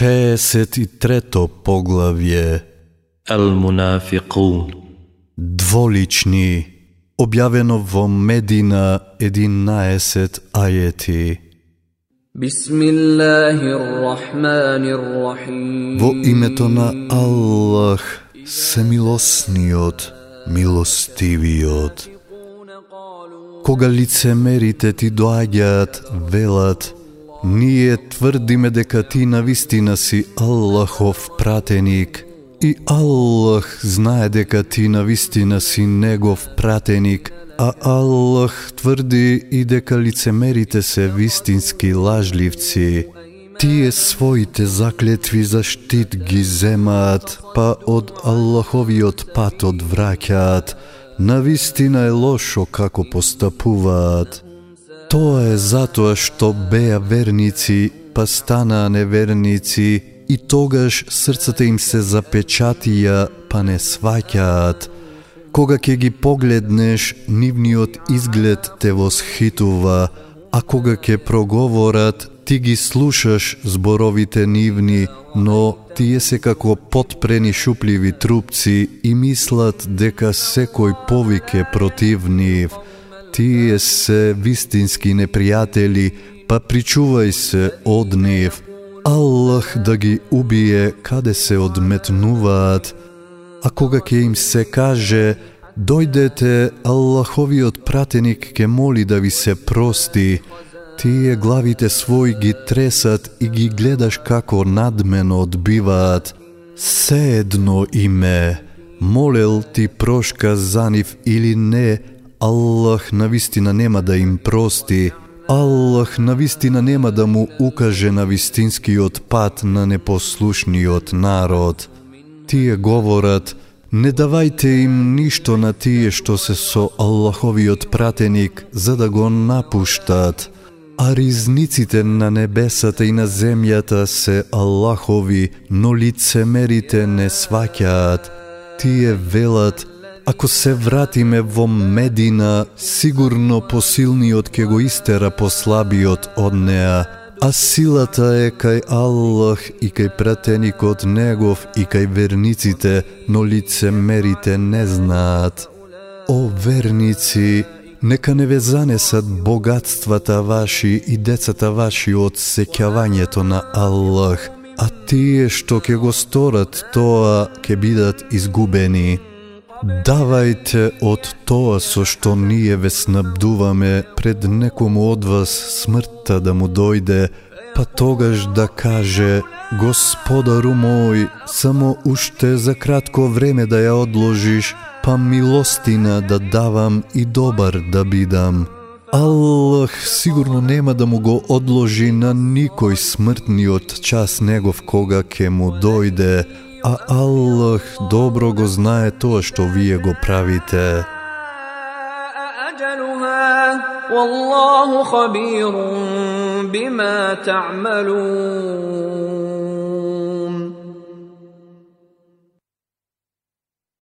63-то поглавје Ал-Мунафикун Дволични објавено во Медина 11 ајети. Бисмиллахир-рахманир-рахим. Во името на Аллах се милосниот, милостивиот. Кога лицемерите ти доаѓаат велат ние тврдиме дека ти навистина си Аллахов пратеник и Аллах знае дека ти навистина си Негов пратеник, а Аллах тврди и дека лицемерите се вистински лажливци. Тие своите заклетви за штит ги земаат, па од Аллаховиот пат одвраќаат. Навистина е лошо како постапуваат. Тоа е затоа што беа верници, па станаа неверници и тогаш срцата им се запечатија, па не сваќаат. Кога ќе ги погледнеш, нивниот изглед те восхитува, а кога ќе проговорат, ти ги слушаш зборовите нивни, но тие се како потпрени шупливи трупци и мислат дека секој повик е против нив. Тие се вистински непријатели, па причувај се од нив. Аллах да ги убие каде се одметнуваат, а кога ќе им се каже Дојдете, Аллаховиот пратеник ке моли да ви се прости, тие главите свој ги тресат и ги гледаш како надмено одбиваат. Се едно име, молел ти прошка за нив или не, Аллах навистина нема да им прости. Аллах навистина нема да му укаже на вистинскиот пат на непослушниот народ. Тие говорат, не давајте им ништо на тие што се со Аллаховиот пратеник, за да го напуштат. А ризниците на небесата и на земјата се Аллахови, но лицемерите не сваќаат. Тие велат, ако се вратиме во Медина, сигурно посилниот ке го истера послабиот од неа, а силата е кај Аллах и кај пратеникот Негов и кај верниците, но лицемерите не знаат. О верници, нека не ве занесат богатствата ваши и децата ваши од сеќавањето на Аллах, а тие што ќе го сторат тоа ќе бидат изгубени. Давајте од тоа со што ние ве снабдуваме пред некому од вас смртта да му дојде, па тогаш да каже Господару мој, само уште за кратко време да ја одложиш, па милостина да давам и добар да бидам. Аллах сигурно нема да му го одложи на никој смртниот час негов кога ќе му дојде, a Allah dobro go znaje to što vi go pravite. Wallahu khabirun bima ta'malun.